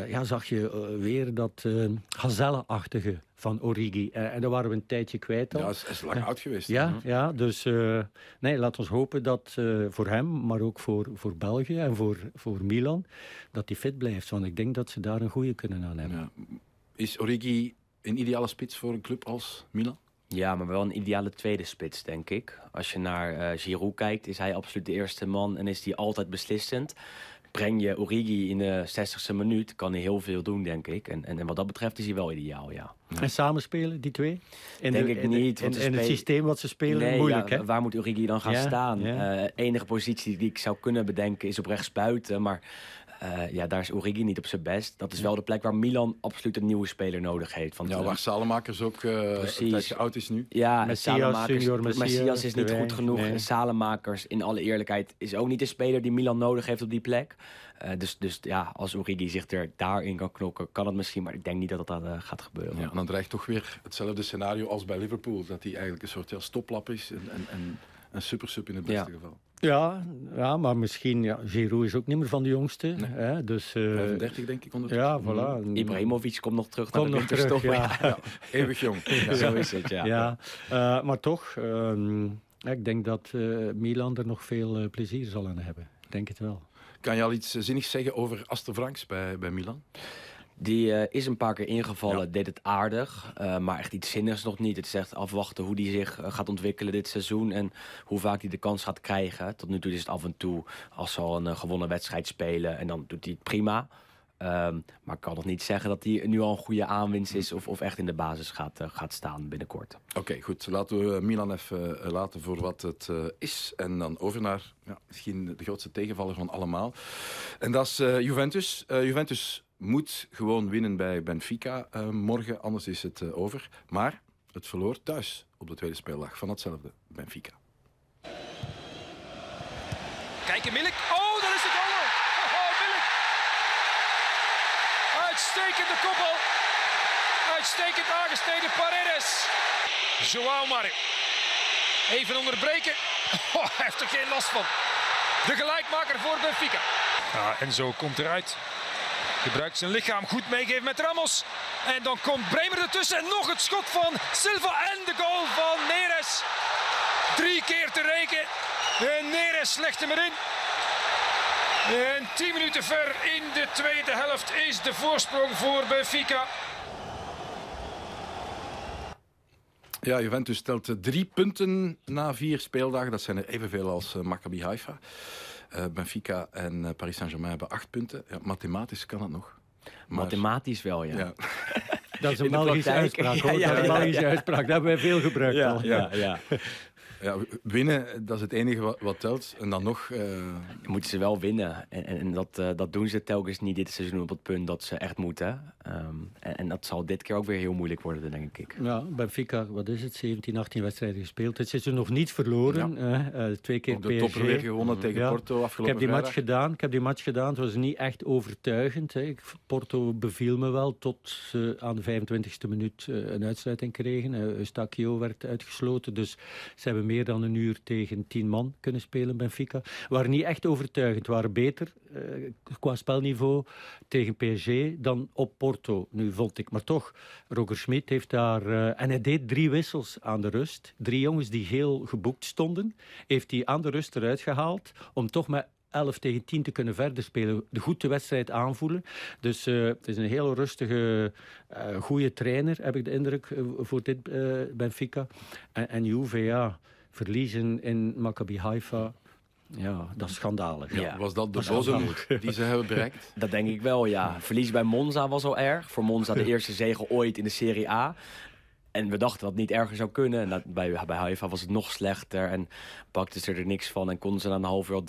C: ja, zag je weer dat gazelle-achtige van Origi. en daar waren we een tijdje kwijt al.
A: Ja, is, is lang oud geweest.
C: Ja, ja dus nee, laten we hopen dat voor hem, maar ook voor, voor België en voor, voor Milan, dat hij fit blijft. Want ik denk dat ze daar een goede kunnen aan hebben. Ja.
A: Is Origi een ideale spits voor een club als Milan?
B: Ja, maar wel een ideale tweede spits, denk ik. Als je naar uh, Giroud kijkt, is hij absoluut de eerste man en is hij altijd beslissend. Breng je Origi in de 60ste minuut, kan hij heel veel doen, denk ik. En, en, en wat dat betreft is hij wel ideaal, ja.
C: En samenspelen, die twee?
B: Denk ik niet.
C: In, in, het systeem wat ze spelen, moeilijk,
B: ja,
C: hè?
B: Waar moet Origi dan gaan staan? Ja. Uh, enige positie die ik zou kunnen bedenken is op rechts buiten, maar... Uh, ja, daar is Origi niet op zijn best. Dat is wel de plek waar Milan absoluut een nieuwe speler nodig heeft.
A: Want, ja, waar Salemakers ook uh, precies. oud is nu.
B: Ja, Messias, Salemakers, Messias, Messias is niet goed genoeg. Nee. Salemakers, in alle eerlijkheid, is ook niet de speler die Milan nodig heeft op die plek. Uh, dus, dus ja, als Origi zich er daarin kan knokken, kan het misschien. Maar ik denk niet dat dat uh, gaat gebeuren.
A: Ja, en dan dreigt toch weer hetzelfde scenario als bij Liverpool. Dat hij eigenlijk een soort ja, stoplap is en, en, en een super sub in het beste ja. geval.
C: Ja, ja maar misschien... Ja, Giroud is ook niet meer van de jongste. Hè, dus, uh,
A: 35 denk ik
C: ondertussen. Ja, voilà.
B: Mm. Ibrahimovic komt nog terug komt naar de nog terug,
C: ja. ja.
A: Eeuwig jong. <laughs>
B: Ja. Zo is het, ja.
C: ja uh, maar toch, uh, ik denk dat uh, Milan er nog veel plezier zal aan hebben. Ik denk het wel.
A: Kan je al iets zinnigs zeggen over Aster Franks bij, bij Milan?
B: Die uh, is een paar keer ingevallen, ja. deed het aardig. Uh, maar echt iets zinnigs nog niet. Het is echt afwachten hoe hij zich uh, gaat ontwikkelen dit seizoen. En hoe vaak hij de kans gaat krijgen. Tot nu toe is het af en toe als ze al een gewonnen wedstrijd spelen. En dan doet hij het prima. Um, maar ik kan nog niet zeggen dat hij nu al een goede aanwinst is... of, of echt in de basis gaat, gaat staan binnenkort.
A: Oké, okay, goed. Laten we Milan even laten voor wat het is. En dan over naar ja, misschien de grootste tegenvaller van allemaal. En dat is Juventus. Juventus moet gewoon winnen bij Benfica uh, morgen, anders is het uh, over. Maar het verloor thuis op de tweede speeldag van hetzelfde Benfica.
I: Kijk, Milik. Oh, dat is de goal. Oh, oh, Milik. Uitstekende koppel. Uitstekend aangesneden Paredes. Joao Mario. Even onderbreken. <laughs> Oh, hij heeft er geen last van. De gelijkmaker voor Benfica. Ja, en zo komt eruit. Gebruikt zijn lichaam goed meegeven met Ramos. En dan komt Bremer ertussen. En nog het schot van Silva en de goal van Neres. Drie keer te rekenen. En Neres legt hem erin. En tien minuten ver in de tweede helft is de voorsprong voor Benfica.
A: Ja, Juventus stelt drie punten na vier speeldagen. Dat zijn er evenveel als Maccabi Haifa. Uh, Benfica en uh, Paris Saint-Germain hebben acht punten. Ja, mathematisch kan het nog.
B: Maar... Mathematisch wel, ja. ja. <laughs>
C: Dat is een Belgische uitspraak, hoor. Ja, <laughs> ja, dat is een Belgische uitspraak. Dat hebben wij veel gebruikt al.
A: Ja, ja. Ja, winnen, dat is het enige wat, wat telt. En dan nog... Uh...
B: Moeten ze wel winnen. En, en dat, uh, dat doen ze telkens niet dit seizoen op het punt dat ze echt moeten. Um, en, en, dat zal dit keer ook weer heel moeilijk worden, denk ik.
C: Ja, Benfica, wat is het? 17, 18 wedstrijden gespeeld. Het is er nog niet verloren. Ja. Uh, twee keer
A: Op de topper weer gewonnen tegen ja. Porto afgelopen
C: Ik heb die
A: vrijdag.
C: match gedaan. Ik heb die match gedaan. Het was niet echt overtuigend. Hè. Porto beviel me wel tot ze aan de 25e minuut een uitsluiting kregen. Eustachio werd uitgesloten. Dus ze hebben meer dan een uur tegen tien man kunnen spelen, Benfica. Waren niet echt overtuigend, waren beter uh, qua spelniveau tegen PSG dan op Porto. Nu vond ik, maar toch, Roger Schmidt heeft daar... Uh, en hij deed drie wissels aan de rust. Drie jongens die heel geboekt stonden, heeft hij aan de rust eruit gehaald om toch met 11 tegen 10 te kunnen verder spelen. De goede wedstrijd aanvoelen. Dus uh, het is een heel rustige, uh, goede trainer, heb ik de indruk, voor dit Benfica. En, en Juve, ja verliezen in Maccabi Haifa. Ja, dat is schandalig.
A: Ja, was dat de bodem die ze hebben bereikt? <laughs>
B: Dat denk ik wel, ja. Verlies bij Monza was al erg. Voor Monza de <laughs> eerste zege ooit in de Serie A. En we dachten dat het niet erger zou kunnen. En dat, bij, bij Haifa was het nog slechter. En pakten ze er niks van. En konden ze na een half uur al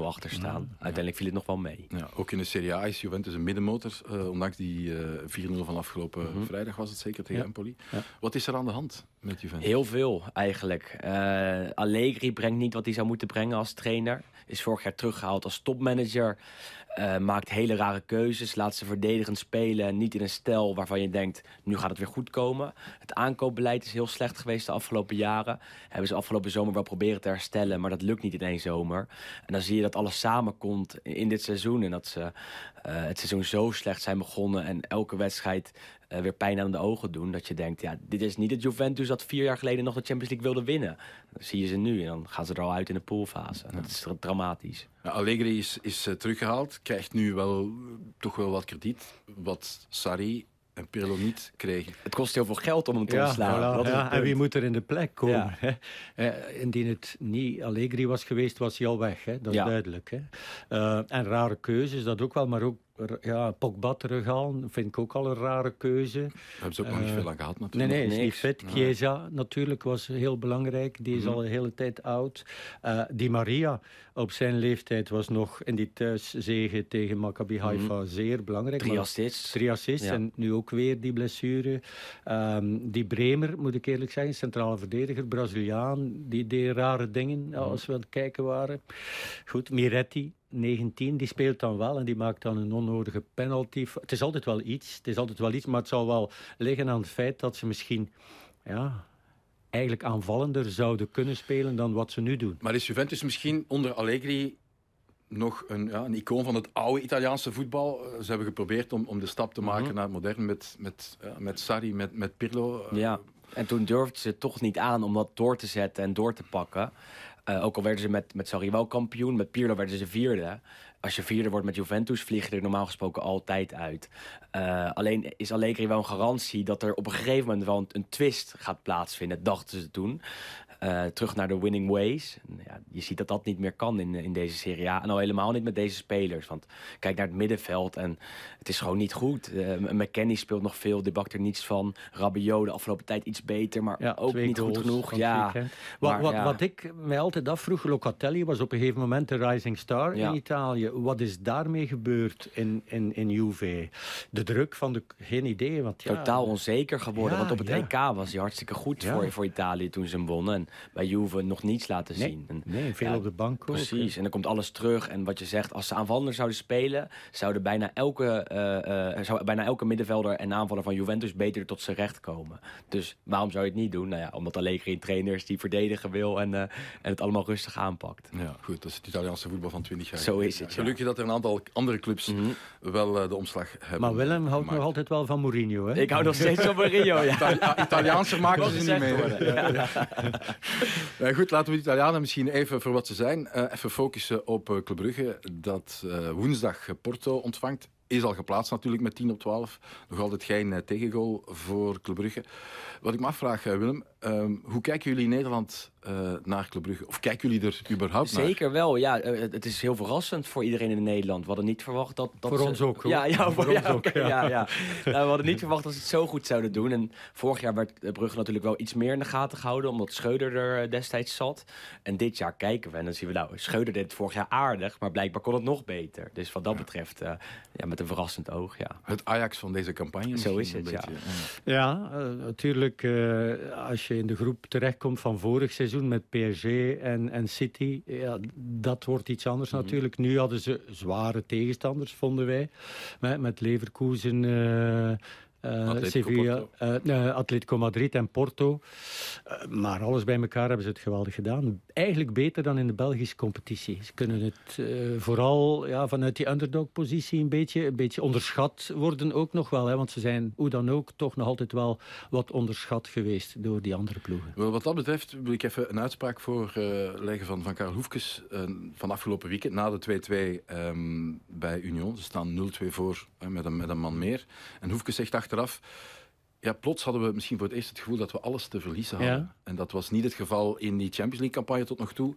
B: 3-4-0 achter staan. Ja, Uiteindelijk viel het nog wel mee.
A: Ja, ook in de Serie A is Juventus een middenmotor. Uh, ondanks die uh, 4-0 van afgelopen mm -hmm. vrijdag was het zeker tegen Empoli. Wat is er aan de hand met Juventus?
B: Heel veel eigenlijk. Uh, Allegri brengt niet wat hij zou moeten brengen als trainer. Is vorig jaar teruggehaald als topmanager. Uh, maakt hele rare keuzes, laat ze verdedigend spelen. Niet in een stijl waarvan je denkt, nu gaat het weer goed komen. Het aankoopbeleid is heel slecht geweest de afgelopen jaren. Hebben ze afgelopen zomer wel proberen te herstellen, maar dat lukt niet in één zomer. En dan zie je dat alles samenkomt in dit seizoen. En dat ze uh, het seizoen zo slecht zijn begonnen en elke wedstrijd uh, weer pijn aan de ogen doen. Dat je denkt, ja, dit is niet het Juventus dat vier jaar geleden nog de Champions League wilde winnen. Dan zie je ze nu en dan gaan ze er al uit in de poolfase. Ja. Dat is dramatisch.
A: Ja, Allegri is, is uh, teruggehaald, krijgt nu wel toch wel wat krediet. Wat Sarri en Pirlo niet kregen.
B: Het kost heel veel geld om hem te
C: ja,
B: ontslaan.
C: Voilà, ja, en wie moet er in de plek komen? Ja. Uh, indien het niet Allegri was geweest, was hij al weg. Hè? Dat is duidelijk. Hè? Uh, en rare keuzes, dat ook wel, maar ook ja, Pogba terughalen vind ik ook al een rare keuze. Daar
A: hebben ze ook uh, nog niet veel aan gehad natuurlijk.
C: Nee, nee, is niet fit. Chiesa natuurlijk was heel belangrijk. Die is mm -hmm. al een hele tijd oud. Uh, Di Maria op zijn leeftijd was nog in die thuiszege tegen Maccabi Haifa mm -hmm. zeer belangrijk.
B: Drie assists.
C: Drie assists ja. en nu ook weer die blessure. Um, die Bremer, moet ik eerlijk zeggen, centrale verdediger, Braziliaan, die deed rare dingen mm -hmm. als we aan het kijken waren. Goed, Miretti, 19, die speelt dan wel en die maakt dan een onnodige penalty. Het is altijd wel iets, het is altijd wel iets, maar het zal wel liggen aan het feit dat ze misschien ja, eigenlijk aanvallender zouden kunnen spelen dan wat ze nu doen.
A: Maar is Juventus misschien onder Allegri nog een, ja, een icoon van het oude Italiaanse voetbal. Ze hebben geprobeerd om, om de stap te maken mm naar modern met, met, met Sarri, met, met Pirlo.
B: Ja, en toen durfden ze toch niet aan om dat door te zetten en door te pakken. Uh, ook al werden ze met, met Sarri wel kampioen, met Pirlo werden ze vierde. Als je vierde wordt met Juventus, vlieg je er normaal gesproken altijd uit. Uh, alleen is Allegri wel een garantie dat er op een gegeven moment wel een twist gaat plaatsvinden, dachten ze toen. Uh, terug naar de winning ways. Ja, je ziet dat dat niet meer kan in, in deze Serie A. En al helemaal niet met deze spelers. Want kijk naar het middenveld en het is gewoon niet goed. Uh, McKennie speelt nog veel, de bakt er niets van. Rabiot de afgelopen tijd iets beter, maar ja, ook niet goed genoeg. Ja,
C: wat, wat, wat, ik mij altijd afvroeg, Locatelli was op een gegeven moment de rising star in Italië. Wat is daarmee gebeurd in, in, in Juve? De druk van de... Geen idee. Want,
B: Totaal onzeker geworden, want op het EK was hij hartstikke goed voor, voor Italië toen ze hem wonnen bij Juve nog niets laten zien.
C: En, nee, veel op de bank
B: Precies, en dan komt alles terug. En wat je zegt, als ze aanvallender zouden spelen... zouden bijna elke, uh, uh, zou bijna elke middenvelder en aanvaller van Juventus... beter tot zijn recht komen. Dus waarom zou je het niet doen? Nou ja, omdat Allegri trainers die verdedigen wil... en, uh, en het allemaal rustig aanpakt.
A: Ja, goed. Dat is het Italiaanse voetbal van 20 jaar.
B: Zo is het,
A: ja. Gelukkig dat er een aantal andere clubs mm -hmm. wel de omslag hebben
C: Maar Willem houdt nog altijd wel van Mourinho, hè?
B: Ik hou nog steeds van <laughs> Mourinho, ja.
A: Italiaanse maken ze niet meer. Ja. <laughs> Uh, <laughs> goed, laten we de Italianen misschien even voor wat ze zijn. Uh, even focussen op uh, Club Brugge, dat woensdag Porto ontvangt. Is al geplaatst natuurlijk met 10 op 12. Nog altijd geen tegengoal voor Club Brugge. Wat ik me afvraag, Willem, ehm, hoe kijken jullie in Nederland uh, naar Club Brugge? Of kijken jullie er überhaupt
B: naar? Zeker wel, ja. Uh, het is heel verrassend voor iedereen in Nederland. We hadden niet verwacht dat... dat
C: voor
B: ze...
C: ons ook, hoor.
B: Ja, ja, voor, ons ook. Ja. ja, ja. <laughs> nou, we hadden niet verwacht dat ze het zo goed zouden doen. En vorig jaar werd Brugge natuurlijk wel iets meer in de gaten gehouden... omdat Scheuder er destijds zat. En dit jaar kijken we en dan zien we... nou, Scheuder deed het vorig jaar aardig... maar blijkbaar kon het nog beter. Dus wat dat betreft, uh, ja, met een verrassend oog, ja.
A: Het Ajax van deze campagne.
B: Zo is het, ja.
C: Ja, natuurlijk, als je in de groep terechtkomt van vorig seizoen met PSG en, en City, ja, dat wordt iets anders mhm. natuurlijk. Nu hadden ze zware tegenstanders, vonden wij. Met, met Leverkusen, uh, Atletico, Sevilla, uh, Atletico Madrid en Porto. Uh, maar alles bij elkaar hebben ze het geweldig gedaan. Eigenlijk beter dan in de Belgische competitie. Ze kunnen het vooral ja, vanuit die underdog-positie een beetje, een beetje onderschat worden ook nog wel. Hè, want ze zijn hoe dan ook toch nog altijd wel wat onderschat geweest door die andere ploegen.
A: Wel, wat dat betreft wil ik even een uitspraak voorleggen van, van Karel Hoefkes van afgelopen weekend na de 2-2 um, ehm, bij Union. Ze staan 0-2 voor met, een, met een man meer. En Hoefkes zegt achter achteraf... Ja, plots hadden we misschien voor het eerst het gevoel dat we alles te verliezen hadden. En dat was niet het geval in die Champions League-campagne tot nog toe.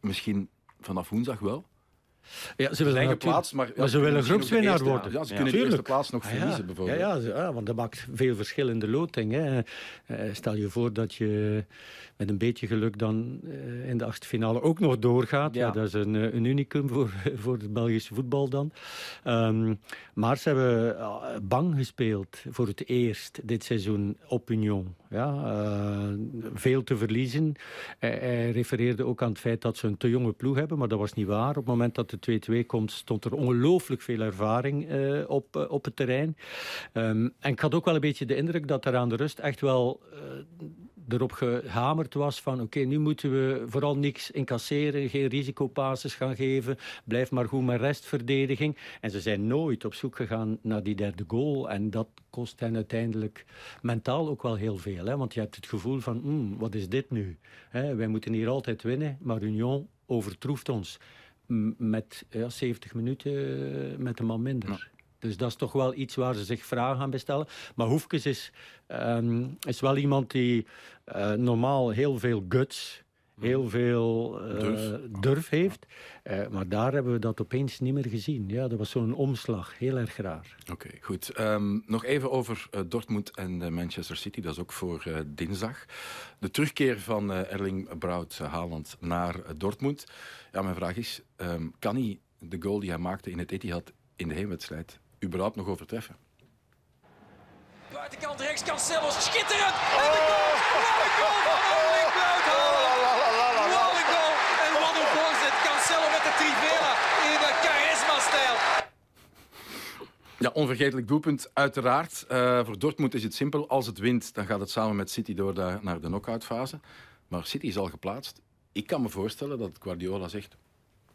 A: Misschien vanaf woensdag wel.
C: Ja, ze willen plaats, maar, ja, ze willen groepswinnaar worden.
A: Ja, ze kunnen de eerste plaats nog verliezen,
C: ja,
A: bijvoorbeeld.
C: Ja, ja, want dat maakt veel verschil in de loting. Hè. Uh, stel je voor dat je met een beetje geluk dan uh, in de achtste finale ook nog doorgaat. Ja. dat is een, uh, een unicum voor, <laughs> voor het Belgische voetbal dan. Um, maar ze hebben bang gespeeld voor het eerst dit seizoen op Union. Ja, veel te verliezen. hij refereerde ook aan het feit dat ze een te jonge ploeg hebben, maar dat was niet waar. Op het moment dat de 2-2 komt, stond er ongelooflijk veel ervaring uh, op, op het terrein. Um, en ik had ook wel een beetje de indruk dat er aan de rust echt wel erop gehamerd was van oké, nu moeten we vooral niks incasseren, geen risicopasses gaan geven, blijf maar goed met restverdediging. En ze zijn nooit op zoek gegaan naar die derde goal en dat kost hen uiteindelijk mentaal ook wel heel veel. Hè? Want je hebt het gevoel van, mm, wat is dit nu? Hè? Wij moeten hier altijd winnen, maar Union overtroeft ons met ja, 70 minuten eh, met een man minder. Dus dat is toch wel iets waar ze zich vragen gaan bestellen. Maar Hoefkes is, um, is wel iemand die uh, normaal heel veel guts heel veel uh, durf. durf. heeft. Uh, maar daar hebben we dat opeens niet meer gezien. Ja, dat was zo'n omslag. Heel erg raar.
A: Oké, okay, goed. Um, nog even over uh, Dortmund en Manchester City. Dat is ook voor dinsdag. De terugkeer van Erling Braut Haaland naar Dortmund. Ja, mijn vraag is, um, kan hij de goal die hij maakte in het Etihad in de heenwedstrijd überhaupt nog overtreffen?
F: Buitenkant rechts, Cancelo, schitterend! En de goal! Wat een goal van Erling! Wat een goal! En wat een voorzet! Cancelo met de Trivela in de charisma-stijl.
A: Ja, onvergetelijk doelpunt, uiteraard. Uh, voor Dortmund is het simpel. Als het wint, dan gaat het samen met City door naar de knock-outfase. Maar City is al geplaatst. Ik kan me voorstellen dat Guardiola zegt...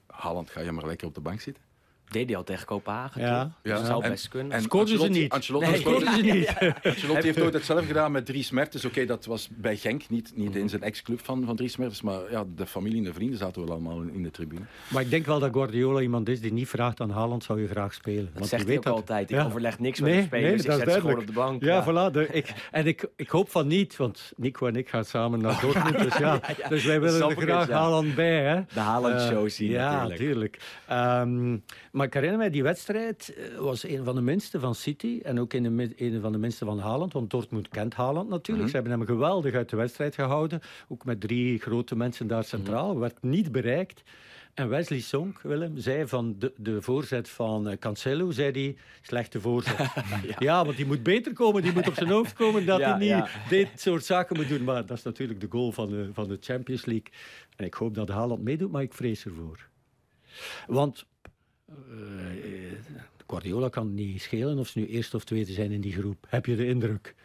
A: Haaland, ga je maar lekker op de bank zitten.
B: Deed hij al tegen Kopenhagen ja.
C: ja.
B: Dat zou best kunnen.
C: En scoorden ze niet.
A: Ancelotti, nee. scoorde <laughs> ze niet. Ancelotti heeft ooit hetzelfde gedaan met Dries Mertens. Oké, dat was bij Genk, niet, niet in zijn ex-club van, van Dries Mertens. Maar ja, de familie en de vrienden zaten wel allemaal in de tribune.
C: Maar ik denk wel dat Guardiola iemand is die niet vraagt aan Haaland, zou je graag spelen.
B: Dat Want zegt hij weet ook dat... altijd. Ik ja. overleg niks met de spelers, nee, ik zet ze gewoon op de bank.
C: Ja, voilà. De, ik, en ik, ik hoop van niet, want Nico en ik gaan samen naar <laughs> Dortmund. dus, ja, dus wij willen er graag Haaland bij. Hè.
B: De Haaland-show uh, zien
C: Ja, natuurlijk. Maar ik herinner mij die wedstrijd eh, was een van de minste van City en ook een, een van de minste van Haaland. Want Dortmund kent Haaland natuurlijk. Mhm. Ze hebben hem geweldig uit de wedstrijd gehouden. Ook met drie grote mensen daar centraal. Mm Werd niet bereikt. En Wesley Song, Willem, zei van de, de voorzet van uh, Cancelo, zei hij, slechte voorzet. <laughs> ja. ja. want die moet beter komen, die moet op zijn hoofd komen, dat hij niet dit soort zaken moet doen. Maar dat is natuurlijk de goal van de, van de Champions League. En ik hoop dat Haaland meedoet, maar ik vrees ervoor. Want uh, Guardiola kan niet schelen of ze nu eerste of tweede zijn in die groep. Heb je de indruk?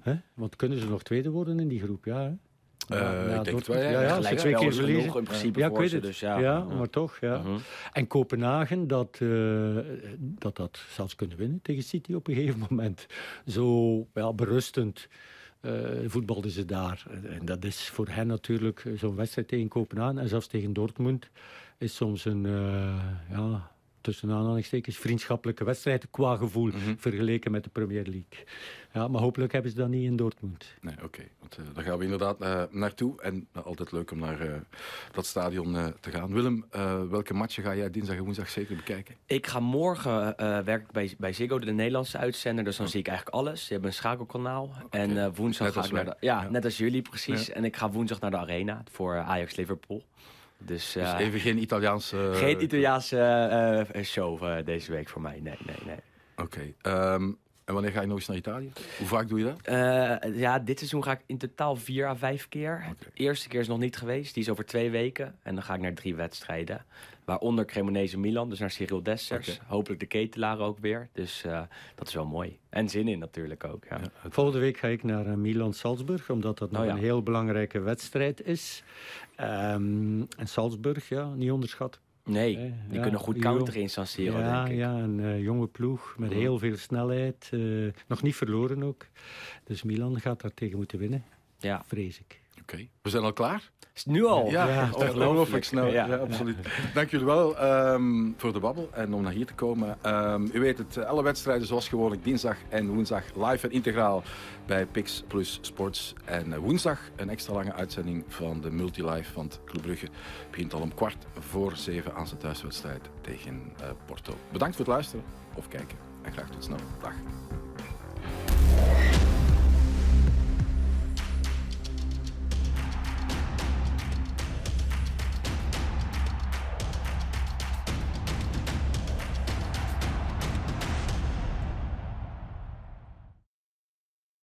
C: Hè? Want kunnen ze nog tweede worden in die groep? Ja, hè?
A: Uh, ik denk wel,
B: ja. Ja, ja, twee keer verliezen. in principe ja, ik weet
C: het.
B: Dus, ja.
C: ja, maar toch. Ja. Uh -huh. En Kopenhagen, dat, uh, dat dat zelfs kunnen winnen tegen City op een gegeven moment. Zo ja, berustend voetbalden ze daar. En dat is voor hen natuurlijk zo'n wedstrijd tegen Kopenhagen en zelfs tegen Dortmund is soms een ja, tussen aanhalingstekens vriendschappelijke wedstrijd qua gevoel mhm. vergeleken met de Premier League. Ja, maar hopelijk hebben ze dat niet in Dortmund.
A: Nee, oké. Okay. Want uh, daar gaan we inderdaad uh, naartoe. En uh, altijd leuk om naar dat stadion te gaan. Willem, welke matchen ga jij dinsdag en woensdag zeker bekijken?
B: Ik ga morgen werken bij, bij Ziggo, de Nederlandse uitzender. Dus dan oh. zie ik eigenlijk alles. Je hebt een schakelkanaal. Okay. En woensdag ga ik naar de, ja, ja, net als jullie precies. Ja. En ik ga woensdag naar de Arena voor Ajax-Liverpool. Dus,
A: dus uh, even geen Italiaanse...
B: Geen Italiaanse uh, show uh, deze week voor mij, nee, nee, nee.
A: Oké. Okay. Um, en wanneer ga je nog eens naar Italië? Hoe vaak doe je dat?
B: Uh, ja, dit seizoen ga ik in totaal vier à vijf keer. Okay. De eerste keer is nog niet geweest. Die is over twee weken. En dan ga ik naar drie wedstrijden. Waaronder Cremonese Milan, dus naar Cyril Dessers. Okay. Hopelijk de ketelaar ook weer. Dus uh, dat is wel mooi. En zin in natuurlijk ook. Ja.
C: Ja, Volgende week ga ik naar uh, Milan-Salzburg, omdat dat nog oh, ja. een heel belangrijke wedstrijd is. Um, en Salzburg, ja, niet onderschat.
B: Nee, die ja, kunnen goed counteren in San Siro,
C: ja,
B: denk ik.
C: Ja, een uh, jonge ploeg met mm. heel veel snelheid. Uh, nog niet verloren ook. Dus Milan gaat daar tegen moeten winnen, ja. vrees ik.
A: Oké, okay. we zijn al klaar?
B: Is nu al?
A: Ja, ja ongelooflijk snel. Ja, ja absoluut. Dank jullie wel um, voor de babbel en om naar hier te komen. Um, u weet het, alle wedstrijden zoals gewoonlijk dinsdag en woensdag live en integraal bij Pix Plus Sports. En uh, woensdag een extra lange uitzending van de Multilive, want Club Brugge begint al om kwart voor zeven aan zijn thuiswedstrijd tegen uh, Porto. Bedankt voor het luisteren of kijken en graag tot snel. Dag.